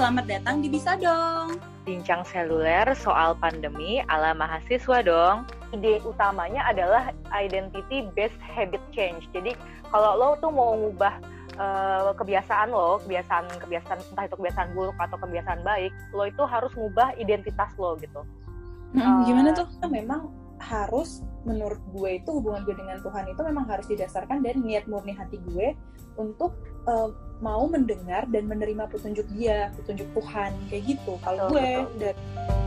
Selamat datang di Bisa Dong. Bincang seluler soal pandemi ala mahasiswa dong. Ide utamanya adalah identity based habit change. Jadi kalau lo tuh mau ngubah uh, kebiasaan lo, kebiasaan kebiasaan entah itu kebiasaan buruk atau kebiasaan baik, lo itu harus ngubah identitas lo gitu. Hmm, gimana tuh? Memang harus menurut gue itu hubungan gue dengan Tuhan itu memang harus didasarkan dari niat murni hati gue untuk uh, mau mendengar dan menerima petunjuk dia, petunjuk Tuhan kayak gitu. Kalau gue betul.